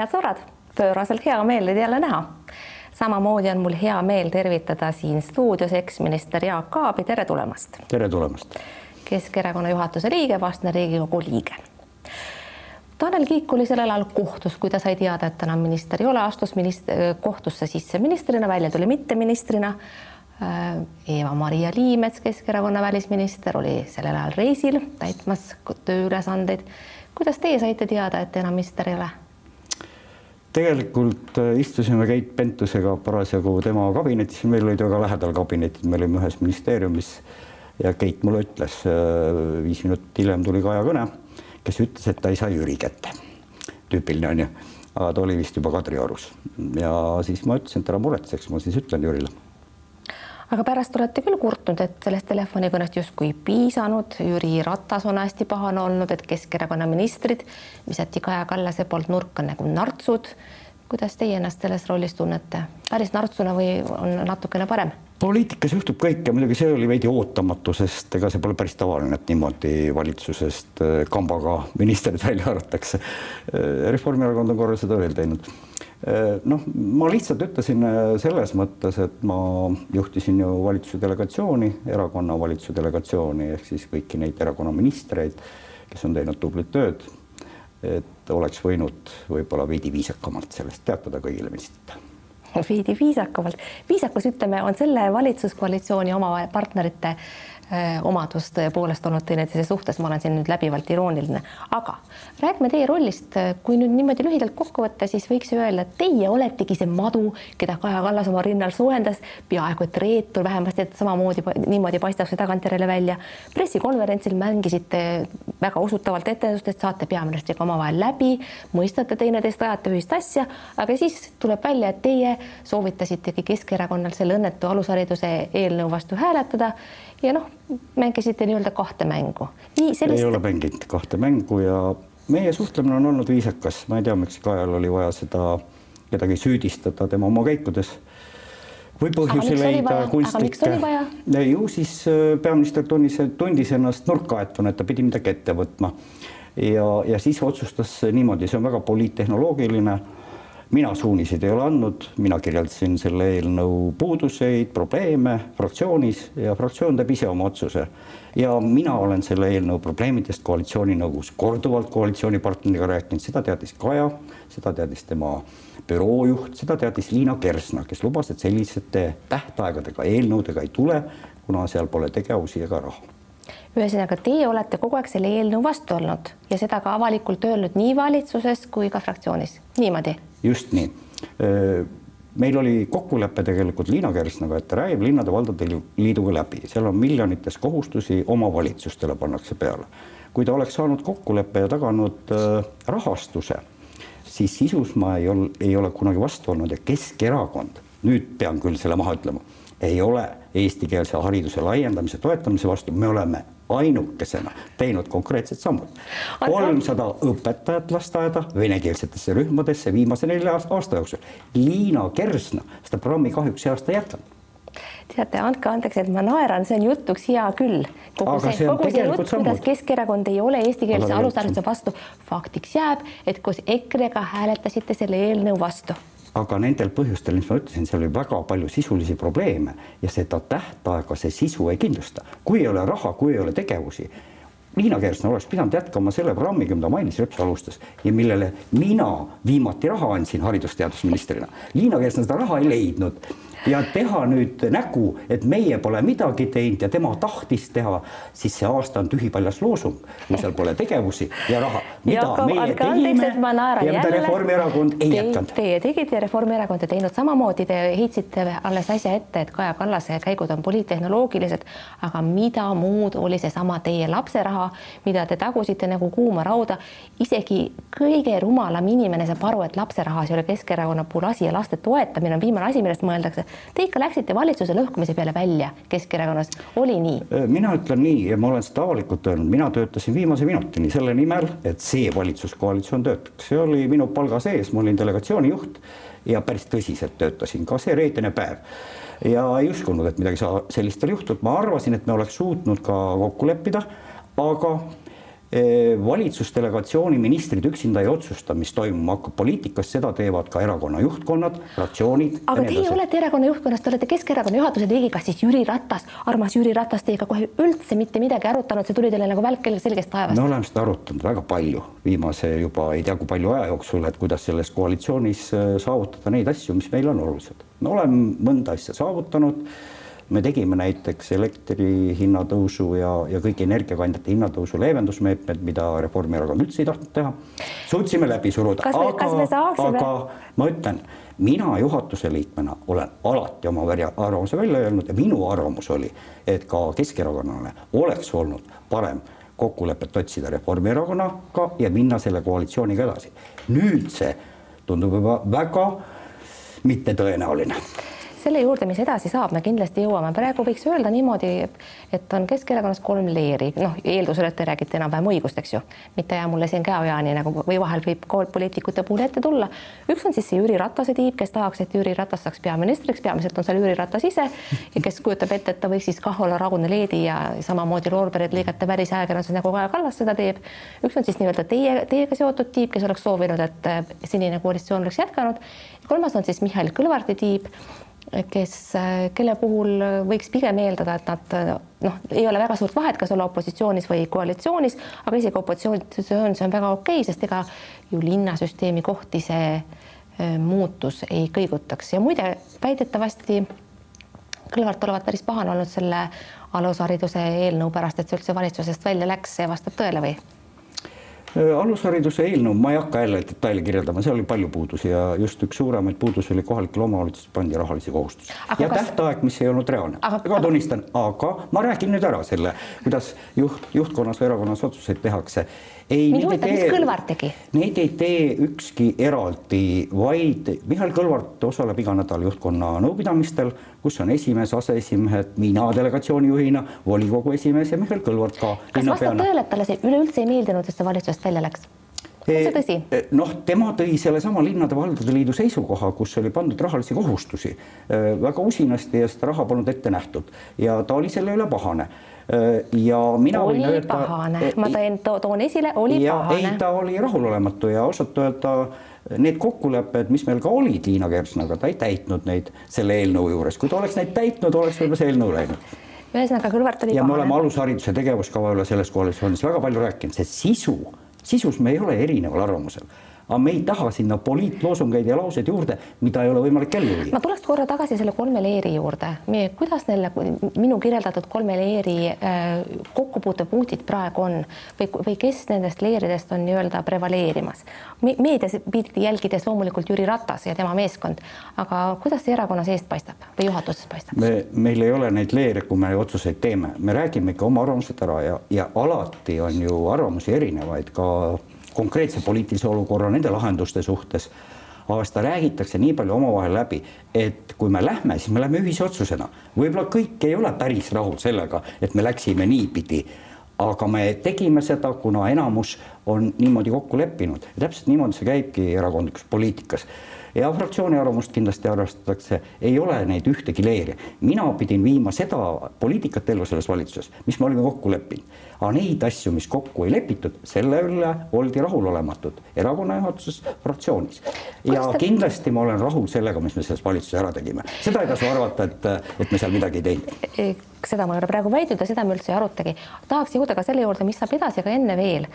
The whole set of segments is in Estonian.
head sõbrad, pööraselt hea meel teid jälle näha. samamoodi on mul hea meel tervitada siin stuudios eksminister Jaak Aabi, tere tulemast. tere tulemast. Keskerakonna juhatuse liige, vastne Riigikogu liige. Tanel Kiik oli sellel ajal kohtus, kui ta sai teada, et enam minister ei ole, astus minister, kohtusse sisse ministrina, välja tuli mitteministrina. Eva-Maria Liimets, Keskerakonna välisminister, oli sellel ajal reisil täitmas tööülesandeid kuidas teie saite teada, et enam minister ei ole? Tegelikult äh, istusime Keit Pentusega parasjagu tema kabinetis, meil olid väga lähedal kabinetid, me olime ühes ministeeriumis ja Keit mulle ütles, äh, viis minutit hiljem tuli Kaja Kõne, kes ütles, et ta ei saa Jüri kätte. tüüpiline on ju, aga ta oli vist juba Kadriorus. Ja siis ma ütlesin, et ära muretseks, ma siis ütlen Jürile aga pärast olete küll kurtnud, et sellest telefonikõnest justkui ei piisanud, Jüri Ratas on hästi pahane olnud, et Keskerakonna ministrid visati Kaja Kallase poolt nurka nagu nartsud. kuidas teie ennast selles rollis tunnete, päris nartsuna või on natukene parem? poliitikas juhtub kõike, muidugi see oli veidi ootamatu, sest ega see pole päris tavaline, et niimoodi valitsusest kambaga ministrid välja arvatakse. Reformierakond on korra seda veel teinud noh, ma lihtsalt ütlesin äh, selles mõttes, et ma juhtisin ju valitsuse delegatsiooni, erakonna valitsuse delegatsiooni ehk siis kõiki neid erakonna ministreid, kes on teinud tublit tööd. et oleks võinud võib-olla veidi viisakamalt sellest teatada kõigile ministritele veidi viisakamalt, viisakus, ütleme, on selle valitsuskoalitsiooni oma partnerite Äh, omadus tõepoolest olnud teineteise suhtes, ma olen siin nüüd läbivalt irooniline, aga räägime teie rollist, kui nüüd niimoodi lühidalt kokku võtta, siis võiks ju öelda, et teie oletegi see madu, keda Kaja Kallas oma rinnal soojendas, peaaegu et reetur, vähemasti et samamoodi niimoodi paistab see tagantjärele välja. pressikonverentsil mängisite väga usutavalt etendust, et saate peaministriga omavahel läbi, mõistate teineteist, ajate ühist asja, aga siis tuleb välja, et teie soovitasitegi Keskerakonnal selle õnnetu alushariduse eelnõu vastu hääletada ja noh, mängisite nii-öelda kahte mängu. nii sellist. ei ole mänginud kahte mängu ja meie suhtlemine on olnud viisakas, ma ei tea, miks Kajal oli vaja seda kedagi süüdistada tema oma käikudes või põhjusi leida kunstlikke. ju siis äh, peaminister tundis, tundis ennast nurka aetuna, et ta pidi midagi ette võtma ja, ja siis otsustas niimoodi, see on väga poliittehnoloogiline mina suuniseid ei ole andnud, mina kirjeldasin selle eelnõu puuduseid, probleeme fraktsioonis ja fraktsioon teeb ise oma otsuse. ja mina olen selle eelnõu probleemidest koalitsiooninõukogus korduvalt koalitsioonipartneriga rääkinud, seda teadis Kaja, seda teadis tema büroo juht, seda teadis Liina Kersna, kes lubas, et selliste tähtaegadega eelnõudega ei tule, kuna seal pole tegevusi ega raha. Ühesõnaga, teie olete kogu aeg selle eelnõu vastu olnud ja seda ka avalikult öelnud nii valitsuses kui ka fraktsioonis, niimoodi just nii. meil oli kokkulepe tegelikult Liina Kersnaga, et ta räägib linnade-valdade liiduga läbi, seal on miljonites kohustusi omavalitsustele pannakse peale. kui ta oleks saanud kokkuleppe ja taganud rahastuse, siis sisus ma ei ol-, ei ole kunagi vastu olnud ja Keskerakond, nüüd pean küll selle maha ütlema, ei ole eestikeelse hariduse laiendamise toetamise vastu, me oleme ainukesena teinud konkreetsed sammud. kolmsada õpetajat lasteaeda venekeelsetesse rühmadesse viimase nelja aasta jooksul. Liina Kersna seda programmi kahjuks see aasta jätkanud teate, andke andeks, et ma naeran, see on jutuks hea küll. kogu Aga see, kogu see jutt, kuidas Keskerakond ei ole eestikeelse alushariduse vastu, faktiks jääb, et koos EKRE-ga hääletasite selle eelnõu vastu aga nendel põhjustel, mis ma ütlesin, seal oli väga palju sisulisi probleeme ja seda tähtaega see sisu ei kindlusta. kui ei ole raha, kui ei ole tegevusi, Liina Kersna oleks pidanud jätkama selle programmiga, mida Mailis Reps alustas ja millele mina viimati raha andsin haridus-teadusministrina. Liina Kersna seda raha ei leidnud ja teha nüüd nägu, et meie pole midagi teinud ja tema tahtis teha, siis see aasta on tühipaljas loosung, kui seal pole tegevusi ja raha. mida Jakob, meie tegime ja mida Reformierakond ei jätkanud. Teie tegite ja Reformierakond ei teinud samamoodi, te heitsite alles äsja ette, et Kaja Kallase käigud on poliittehnoloogilised, aga mida muud oli seesama teie lapseraha, mida te tagusite nagu kuuma rauda. isegi kõige rumalam inimene saab aru, et lapserahas ei ole Keskerakonna puhul asi ja laste toetamine on viimane asi, millest mõeldakse Te ikka läksite valitsuse lõhkumise peale välja Keskerakonnas, oli nii? Äh, mina ütlen nii ja ma olen seda avalikult öelnud, mina töötasin viimase minutini selle nimel, et see valitsuskoalitsioon töötaks, see oli minu palga sees, ma olin delegatsiooni juht ja päris tõsiselt töötasin. Ka see reedene päev. Ja ei uskunud, et midagi sellist oli juhtunud, ma arvasin, et me oleks suutnud ka kokku leppida, aga valitsusdelegatsiooni ministrid üksinda ei otsusta, mis toimuma hakkab poliitikas, seda teevad ka erakonna juhtkonnad, fraktsioonid. aga teie olete erakonna juhtkonnas, te olete Keskerakonna juhatuse liige, kas siis Jüri Ratas, armas Jüri Ratas teiega kohe üldse mitte midagi arutanud, see tuli teile nagu välk selgest taevast? me oleme seda arutanud väga palju viimase juba ei tea kui palju aja jooksul, et kuidas selles koalitsioonis äh, saavutada neid asju, mis meile on olulised. me oleme mõnda asja saavutanud me tegime näiteks elektri hinna tõusu ja, ja kõik energiakandjate hinnatõusu leevendusmeetmed, mida Reformierakond üldse ei tahtnud teha. suutsime läbi suruda, aga, aga ma ütlen, mina juhatuse liikmena olen alati oma arvamuse välja öelnud ja minu arvamus oli, et ka Keskerakonnale oleks olnud parem kokkulepet otsida Reformierakonnaga ja minna selle koalitsiooniga edasi. nüüd see tundub juba väga mittetõenäoline selle juurde, mis edasi saab, me kindlasti jõuame, praegu võiks öelda niimoodi, et on Keskerakonnas kolm leeri, noh, eeldusel, et te räägite enam-vähem õigust, eks ju, mitte jää mulle siin käojaani nagu või vahel võib poliitikute puhul ette tulla. üks on siis see Jüri Ratase tiib, kes tahaks, et Jüri Ratas saaks peaministriks, peamiselt on seal Jüri Ratas ise kes kujutab ette, et ta võiks siis kah olla Ragune Leedi ja samamoodi loorberid lõigata välisajakirjanduses nagu Kaja Kallas seda teeb. üks on siis nii-öelda teie, teiega seotud tiib, kes oleks soovinud, et senine koalitsioon oleks jätkanud. kolmas on siis Mihhail Kõlvarti tiib kes, kelle puhul võiks pigem eeldada, et nad noh, ei ole väga suurt vahet, kas olla opositsioonis või koalitsioonis, aga isegi opositsioon, see on väga okei okay,, sest ega ju linnasüsteemi kohti see äh, muutus ei kõigutaks ja muide, väidetavasti Kõlvart olevat päris pahane olnud selle alushariduse eelnõu pärast, et see üldse valitsusest välja läks, see vastab tõele või? Äh, alushariduse eelnõu, ma ei hakka jälle detaile kirjeldama, seal oli palju puudusi ja just üks suuremaid puudusi oli kohalikele omavalitsustele pandi rahalisi kohustusi. Aga ja kas... tähtaeg, mis ei olnud reaalne. Aga.... ka tunnistan, aga ma räägin nüüd ära selle, kuidas juht, juhtkonnas või erakonnas otsuseid tehakse ei, mind huvitab, mis Kõlvart tegi? Neid ei tee ükski eraldi, vaid Mihhail Kõlvart osaleb iga nädal juhtkonna nõupidamistel, kus on esimees, aseesimehed, mina delegatsiooni juhina, volikogu esimees ja Mihhail Kõlvart ka. kas vastab tõele, et talle see üleüldse ei meeldinud, et see valitsusest välja läks? on see tõsi? E, noh, tema tõi sellesama linnade-valdade liidu seisukoha, kus oli pandud rahalisi kohustusi e, väga usinasti ja seda raha polnud ette nähtud ja ta oli selle üle pahane ja mina oli võin öelda. pahane, ma teen to,, toon esile, oli ja, pahane. ei, ta oli rahulolematu ja ausalt öelda need kokkulepped, mis meil ka olid Liina Kersnaga, ta ei täitnud neid selle eelnõu juures, kui ta oleks neid täitnud, oleks võib-olla see eelnõu läinud ühesõnaga Kõlvart oli ja pahane. me oleme alushariduse tegevuskava üle selles koalitsioonis väga palju rääkinud, see sisu, sisus me ei ole erineval arvamusel aga me ei taha sinna poliitloosungeid ja lauseid juurde, mida ei ole võimalik ellu viia. ma tuleks korra tagasi selle kolme leeri juurde, kuidas neil minu kirjeldatud kolme leeri äh, kokkupuutepunktid praegu on või, või kes nendest leeridest on nii-öelda prevaleerimas? meedias pilti jälgides loomulikult Jüri Ratas ja tema meeskond, aga kuidas see erakonna seest paistab või juhatuses paistab? me, meil ei ole neid leere, kui me otsuseid teeme, me räägime ikka oma arvamused ära ja, ja alati on ju arvamusi erinevaid ka konkreetse poliitilise olukorra, nende lahenduste suhtes. aga seda räägitakse nii palju omavahel läbi, et kui me lähme, siis me lähme ühise otsusena. võib-olla kõik ei ole päris rahul sellega, et me läksime niipidi aga me tegime seda, kuna enamus on niimoodi kokku leppinud ja täpselt niimoodi see käibki erakondlikus poliitikas ja fraktsiooni arvamust kindlasti arvestatakse, ei ole neid ühtegi leeri. mina pidin viima seda poliitikat ellu selles valitsuses, mis me olime kokku leppinud. aga neid asju, mis kokku ei lepitud, selle üle oldi rahulolematud erakonna juhatuses, fraktsioonis. ja te... kindlasti ma olen rahul sellega, mis me selles valitsuses ära tegime. seda ei tasu arvata, et, et me seal midagi ei teinud seda ma ei ole praegu väitnud ja seda me üldse ei arutagi. tahaks jõuda ka selle juurde, mis saab edasi, aga enne veel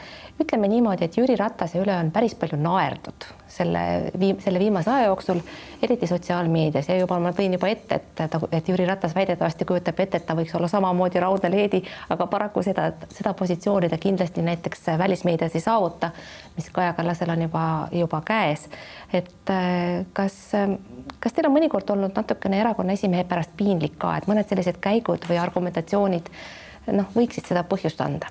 ütleme niimoodi, et Jüri Ratase üle on päris palju naerdud selle viim-, selle viimase aja jooksul, eriti sotsiaalmeedias ja juba ma tõin juba ette, et ta, et Jüri Ratas väidetavasti kujutab ette, et ta võiks olla samamoodi raudne leedi, aga paraku seda, seda positsiooni ta kindlasti näiteks välismeedias ei saavuta, mis Kaja Kallasel on juba, juba käes. et kas, kas teil on mõnikord olnud natukene erakonna esimehe pärast piinlik ka, et mõned sellised käigud või argumentatsioonid noh, võiksid seda põhjust anda?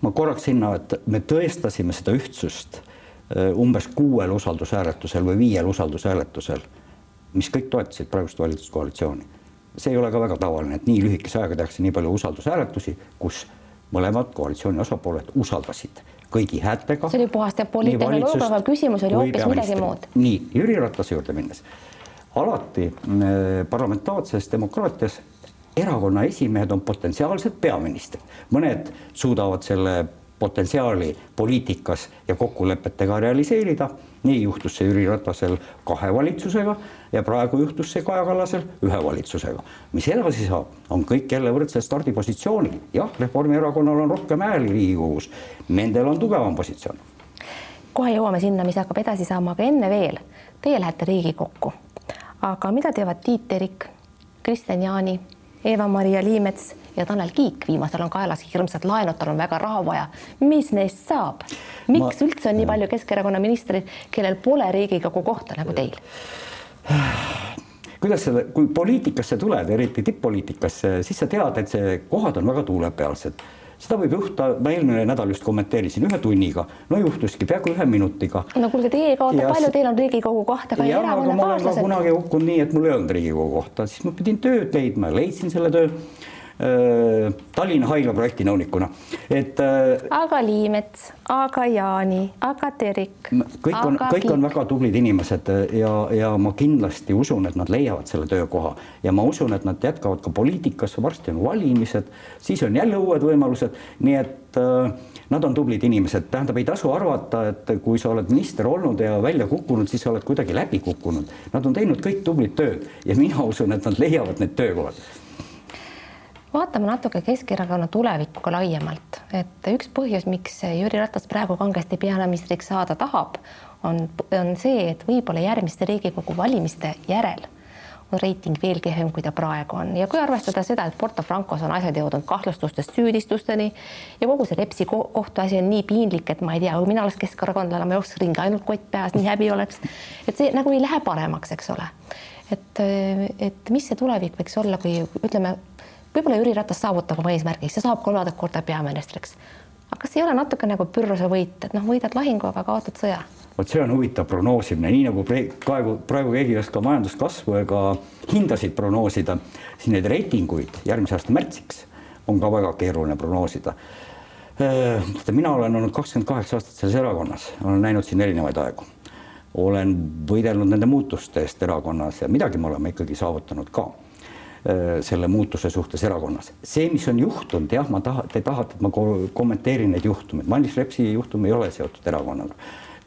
ma korraks sinna, et me tõestasime seda ühtsust Äh, umbes kuuel usaldushääletusel või viiel usaldushääletusel, mis kõik toetasid praegust valitsuskoalitsiooni. see ei ole ka väga tavaline, et nii lühikese ajaga tehakse nii palju usaldushääletusi, kus mõlemad koalitsiooni osapooled usaldasid kõigi häältega. see oli puhast poliittehnoloogia, aga küsimus oli hoopis midagi muud. nii, Jüri Ratase juurde minnes, alati äh, parlamentaarses demokraatias erakonna esimehed on potentsiaalsed peaministrid, mõned suudavad selle potentsiaali poliitikas ja kokkulepetega realiseerida. nii juhtus see Jüri Ratasel kahe valitsusega ja praegu juhtus see Kaja Kallasel ühe valitsusega. mis edasi saab, on kõik jälle võrdsel stardipositsioonil. jah, Reformierakonnal on rohkem hääli Riigikogus, nendel on tugevam positsioon. kohe jõuame sinna, mis hakkab edasi saama, aga enne veel, teie lähete Riigikokku. aga mida teevad Tiit Terik, Kristjan Jaani, Eva-Maria Liimets ja Tanel Kiik, viimasel on kaelas hirmsad laenud, tal on väga raha vaja. mis neist saab? miks Ma... üldse on nii palju Keskerakonna ministreid, kellel pole Riigikogu kohta nagu teil? kuidas seda, kui poliitikasse tuled, eriti tipp-poliitikasse, siis sa tead, et see kohad on väga tuulepealsed seda võib juhtuda, ma eelmine nädal just kommenteerisin ühe tunniga, no juhtuski peaaegu ühe minutiga. no kuulge, teie kaote ja palju, teil on Riigikogu koht, aga erakonnakaaslased. kunagi hukkunud nii, et mul ei olnud Riigikogu kohta, siis ma pidin tööd leidma, leidsin selle töö Tallinna haigla projekti nõunikuna, et. Äh, aga Liimets, aga Jaani, aga Terik. kõik on, kõik on väga tublid inimesed ja, ja ma kindlasti usun, et nad leiavad selle töökoha ja ma usun, et nad jätkavad ka poliitikas, varsti on valimised, siis on jälle uued võimalused, nii et äh, nad on tublid inimesed, tähendab, ei tasu arvata, et kui sa oled minister olnud ja välja kukkunud, siis sa oled kuidagi läbi kukkunud. Nad on teinud kõik tublit tööd ja mina usun, et nad leiavad need töökohad vaatame natuke Keskerakonna tulevikku laiemalt, et üks põhjus, miks Jüri Ratas praegu kangesti peaministriks saada tahab, on, on see, et võib-olla järgmiste Riigikogu valimiste järel on reiting veel kehvem, kui ta praegu on ja kui arvestada seda, et Porto Francos on asjad jõudnud kahtlustustest süüdistusteni ja kogu see Repsi kohtuasi on nii piinlik, et ma ei tea, kui mina oleks keskerakondlane, ma jookseks ringi ainult kott peas, nii häbi oleks. et see nagu ei lähe paremaks, eks ole. et, et mis see tulevik võiks olla, kui ütleme võib-olla Jüri Ratas saavutab oma eesmärgiks ja saab kolmandat korda peaministriks. aga kas ei ole natuke nagu Pyrrhose võit, et noh, võidad lahingu, aga kaotad sõja? vot see on huvitav prognoosimine, nii nagu praegu, praegu keegi ei oska majanduskasvu ega hindasid prognoosida, siis neid reitinguid järgmise aasta märtsiks on ka väga keeruline prognoosida. Äh, mina olen olnud kakskümmend kaheksa aastat selles erakonnas, olen näinud siin erinevaid aegu, olen võidelnud nende muutuste eest erakonnas ja midagi me oleme ikkagi saavutanud ka selle muutuse suhtes erakonnas. see, mis on juhtunud, jah, ma taha, te tahate, et ma kommenteerin neid juhtumeid, Mailis Repsi juhtum ei ole seotud erakonnaga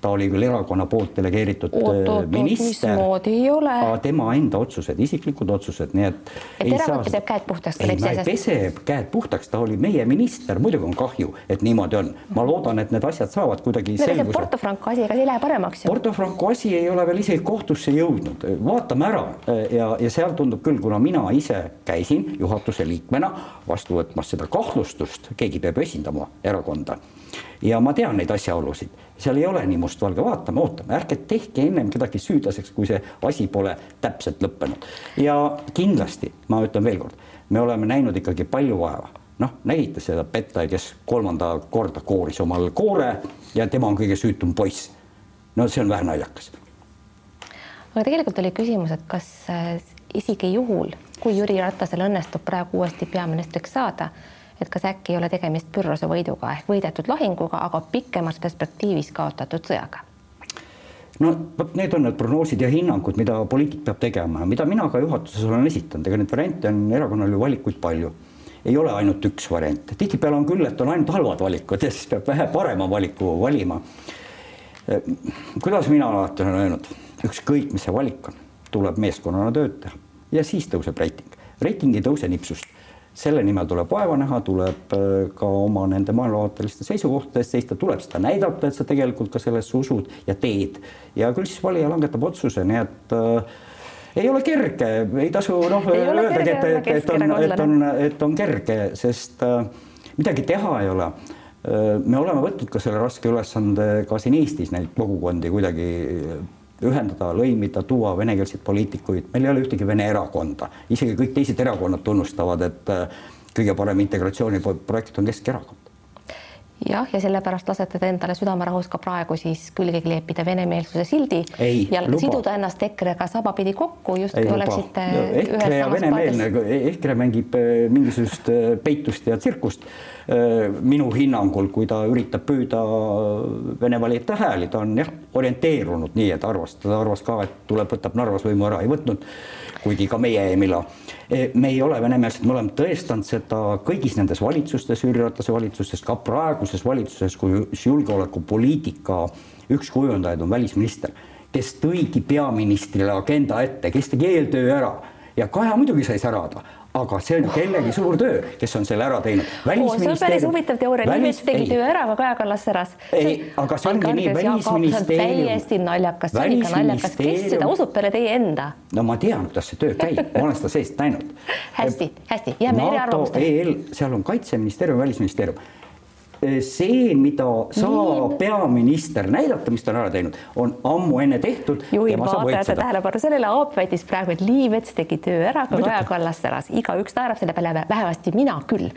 ta oli küll erakonna poolt delegeeritud oot, oot, minister, aga tema enda otsused, isiklikud otsused, nii et. et erakond peseb käed puhtaks. ei, ta ei peseb käed puhtaks, ta oli meie minister, muidugi on kahju, et niimoodi on. ma loodan, et need asjad saavad kuidagi selguse. Porto Franco asi, see ei lähe paremaks? Porto Franco asi ei ole veel isegi kohtusse jõudnud, vaatame ära ja, ja seal tundub küll, kuna mina ise käisin juhatuse liikmena vastu võtmas seda kahtlustust, keegi peab esindama erakonda ja ma tean neid asjaolusid, seal ei ole nii mustvalge, vaatame, ootame, ärge tehke ennem kedagi süüdlaseks, kui see asi pole täpselt lõppenud. ja kindlasti ma ütlen veelkord, me oleme näinud ikkagi palju vaeva noh, nägite seda Pettai, kes kolmanda korda kooris omal koore ja tema on kõige süütum poiss. no see on vähe naljakas. aga tegelikult oli küsimus, et kas äh, isegi juhul, kui Jüri Ratasel õnnestub praegu uuesti peaministriks saada, et kas äkki ei ole tegemist Pyrrhose võiduga ehk võidetud lahinguga, aga pikemas perspektiivis kaotatud sõjaga? no vot, need on need prognoosid ja hinnangud, mida poliitik peab tegema, mida mina ka juhatuses olen esitanud, ega neid variante on erakonnal ju valikuid palju. ei ole ainult üks variant, tihtipeale on küll, et on ainult halvad valikud ja siis peab vähe parema valiku valima. kuidas mina alati olen öelnud, ükskõik, mis see valik on, tuleb meeskonnana tööd teha ja siis tõuseb reiting. reiting ei tõuse nipsust selle nimel tuleb vaeva näha, tuleb äh, ka oma nende maailmavaateliste seisukohtade eest seista, tuleb seda näidata, et sa tegelikult ka sellesse usud ja teed. ja küll siis valija langetab otsuse, nii et äh, ei ole kerge, ei tasu noh öeldagi, et, et, et on, et on, et on kerge, sest äh, midagi teha ei ole äh,. me oleme võtnud ka selle raske ülesande ka siin Eestis neid kogukondi kuidagi ühendada, lõimida, tuua venekeelseid poliitikuid, meil ei ole ühtegi vene erakonda, isegi kõik teised erakonnad tunnustavad, et äh, kõige parem integratsiooniprojekt on Keskerakond jah, ja sellepärast lasete te endale südamerahus ka praegu siis külge kleepida venemeelsuse sildi ei, ja luba. siduda ennast EKRE-ga sabapidi kokku, justkui oleksite no, EKRE ja venemeelne, EKRE mängib äh, mingisugust äh, peitust ja tsirkust Äh, minu hinnangul, kui ta üritab püüda Vene valijate hääli, ta on jah, orienteerunud nii, et arvas, ta arvas ka, et tuleb, võtab Narvas võimu ära, ei võtnud. kuigi ka meie ei milla. E, me ei ole venemeelsed, me oleme tõestanud seda kõigis nendes valitsustes, Jüri Ratase valitsustes, ka praeguses valitsuses, kus julgeolekupoliitika üks kujundajaid on välisminister, kes tõigi peaministrile agenda ette, kes tegi eeltöö ära ja Kaja muidugi sai särada, aga see on kellegi suur töö, kes on selle ära teinud. see on päris huvitav teooria, Liives tegi töö ära, aga Kaja Kallas säras. ei, aga see ongi nii, välisministeerium. täiesti naljakas, see on ikka naljakas, kes seda usub peale teie enda? no ma tean, kuidas see töö käib, ma olen seda seest näinud. hästi, hästi, jääme eriarvamustele. EL, seal on Kaitseministeerium, Välisministeerium see, mida saab peaminister näidata, mis ta on ära teinud, on ammu enne tehtud. juhin vaatajate tähelepanu sellele, Aap väitis praegu, et Liivets tegi töö ära, aga Kaja Kallas säras, igaüks naerab selle peale, vähemasti mina küll.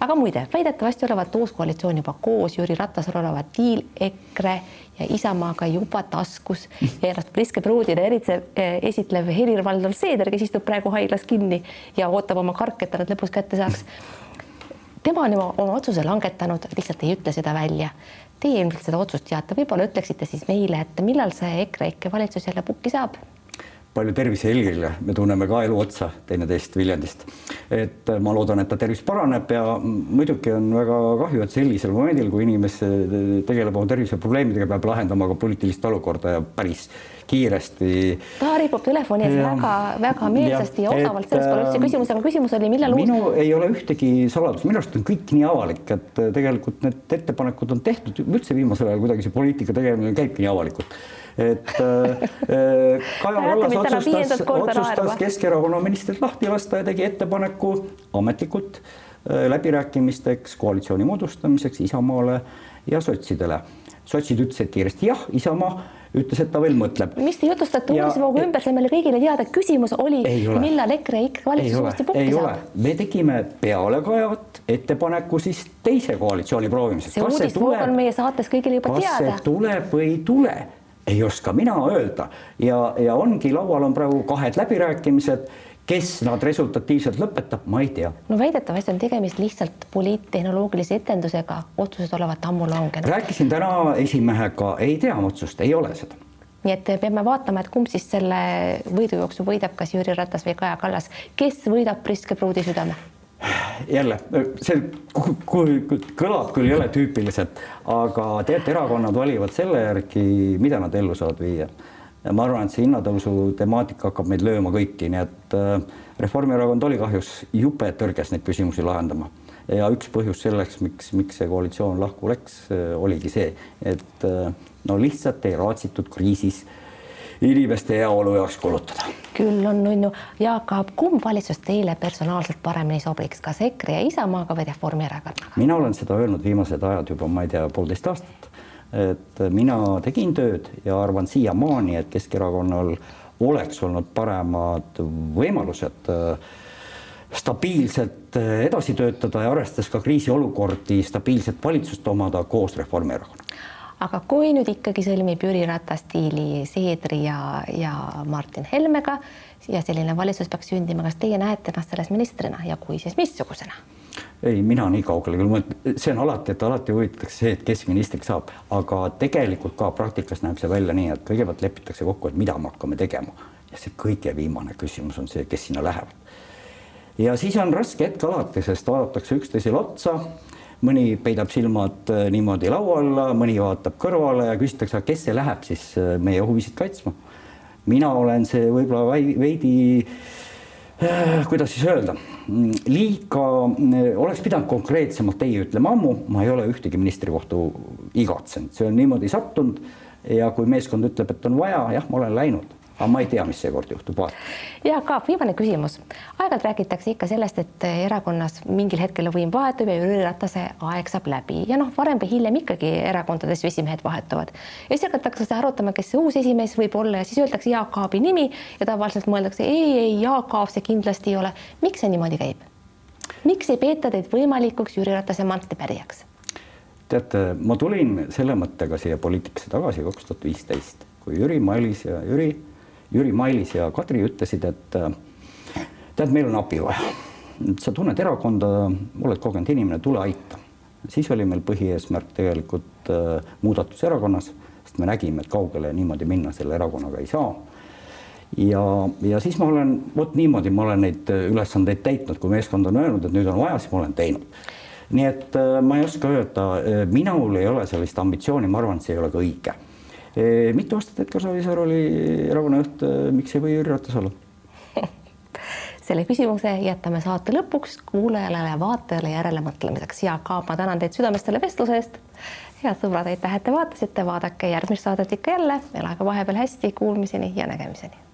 aga muide, väidetavasti olevat uus koalitsioon juba koos, Jüri Ratasel olevat diil EKRE ja Isamaaga juba taskus. Ja ennast priske pruudina eritse, eh, esitlev Helir-Valdor Seeder, kes istub praegu haiglas kinni ja ootab oma kark, et ta nad lõpus kätte saaks tema on juba oma otsuse langetanud, lihtsalt ei ütle seda välja. Teie ilmselt seda otsust teate, võib-olla ütleksite siis meile, et millal see EKREIKE valitsus jälle pukki saab? Palju tervise Helgile, me tunneme ka elu otsa teineteist Viljandist. et ma loodan, et ta tervis paraneb ja muidugi on väga kahju, et sellisel momendil, kui inimes tegeleb oma terviseprobleemidega, peab lahendama ka poliitilist olukorda ja päris kiiresti. ta ripub telefoni ees väga-väga meelsasti ja, ja osavalt, selles pole üldse küsimus, aga küsimus oli, millal minu uus... ei ole ühtegi saladust, minu arust on kõik nii avalik, et äh, tegelikult need ettepanekud on tehtud, üldse viimasel ajal kuidagi see poliitika tegemine käibki nii avalikult et äh, äh Kaja Kallas otsustas, otsustas Keskerakonna ministrit lahti lasta ja tegi ettepaneku ametlikult äh, läbirääkimisteks, koalitsiooni moodustamiseks Isamaale ja sotsidele. sotsid ütlesid kiiresti jah, Isamaa ütles, et ta veel mõtleb. mis te jutustate uudisevoogu ümber, see on meile kõigile teada, küsimus oli, millal EKRE ikka valitsus uuesti pukki saab? me tegime peale Kajat ettepaneku siis teise koalitsiooni proovimiseks. see uudisvoog on meie saates kõigile juba teada. kas see tuleb või ei tule, ei oska mina öelda ja, ja ongi laual on praegu kahed läbirääkimised kes nad resultatiivselt lõpetab, ma ei tea. no väidetavasti on tegemist lihtsalt poliittehnoloogilise etendusega, otsused olevat ammu langenud. rääkisin täna esimehega, ei tea otsust, ei ole seda. nii et peame vaatama, et kumb siis selle võidujooksu võidab, kas Jüri Ratas või Kaja Kallas, kes võidab Priske pruudi südame? Jälle see kõlab küll jõle tüüpiliselt, aga teate, erakonnad valivad selle järgi, mida nad ellu saavad viia. Ma arvan, et see hinnatõusu temaatika hakkab meid lööma kõiki, nii et äh, Reformierakond oli kahjus jube tõrges neid küsimusi lahendama. Ja üks põhjus selleks, miks, miks see koalitsioon lahku läks, äh, oligi see, et äh, no lihtsalt ei raatsitud kriisis inimeste heaolu jaoks kulutada. küll on nunnu. Jaak Aab, kumb valitsus teile personaalselt paremini sobiks, kas EKRE ja Isamaaga või Reformierakonnaga? mina olen seda öelnud viimased ajad juba, ma ei tea, poolteist aastat et mina tegin tööd ja arvan siiamaani, et Keskerakonnal oleks olnud paremad võimalused äh, stabiilselt äh, edasi töötada ja arvestades ka kriisiolukordi, stabiilset valitsust omada koos Reformierakonnaga. Aga kui nüüd ikkagi sõlmib Jüri Ratas diili Seedri ja, ja Martin Helmega ja selline valitsus peaks sündima, kas teie näete ennast selles ministrina ja kui, siis missugusena? ei, mina nii kaugele küll, see on alati, et alati huvitatakse see, et kes ministriks saab, aga tegelikult ka praktikas näeb see välja nii, et kõigepealt lepitakse kokku, et mida me hakkame tegema ja see kõige viimane küsimus on see, kes sinna lähevad. ja siis on raske hetk alati, sest vaadatakse üksteisele otsa, mõni peidab silmad äh, niimoodi laua alla, mõni vaatab kõrvale ja küsitakse, kes see läheb siis äh, meie huvisid kaitsma. mina olen see võib-olla veidi Äh, kuidas siis öelda, liiga, äh, oleks pidanud konkreetsemalt teie ütlema ammu, ma ei ole ühtegi ministrikohta igatsenud, see on niimoodi sattunud ja kui meeskond ütleb, et on vaja, jah, ma olen läinud aga ma ei tea, mis seekord juhtub, vaata. Jaak Aab, viimane küsimus. aeg-ajalt räägitakse ikka sellest, et erakonnas mingil hetkel võim vahetub ja Jüri Ratase aeg saab läbi ja noh, varem või hiljem ikkagi erakondades ju esimehed vahetuvad. ja siis hakatakse arutama, kes see uus esimees võib olla ja siis öeldakse Jaak Aabi nimi ja tavaliselt mõeldakse ei, ei, Jaak Aab see kindlasti ei ole. miks see niimoodi käib? miks ei peeta teid võimalikuks Jüri Ratase mantipärijaks? teate, ma tulin selle mõttega siia poliitikasse tagasi kaks tuhat viisteist, kui Jüri Mailis ja Jüri Jüri Mailis ja Kadri ütlesid, et äh, tead, meil on abi vaja. sa tunned erakonda, oled kogenud inimene, tule aita. siis oli meil põhieesmärk tegelikult äh, muudatus erakonnas, sest me nägime, et kaugele niimoodi minna selle erakonnaga ei saa. ja, ja siis ma olen, vot niimoodi ma olen neid ülesandeid täitnud, kui meeskond on öelnud, et nüüd on vaja, siis ma olen teinud. nii et äh, ma ei oska öelda, minul ei ole sellist ambitsiooni, ma arvan, et see ei ole ka õige. Mitu aastat Edgar Savisaar oli erakonna juht, miks ei või Jüri Ratas olla? selle küsimuse jätame saate lõpuks kuulajale ja vaatajale järelemõtlemiseks. Jaak Aab, ma tänan teid südamest selle vestluse eest. head sõbrad, aitäh, et te vaatasite, vaadake järgmist saadet ikka jälle, elage vahepeal hästi, kuulmiseni ja nägemiseni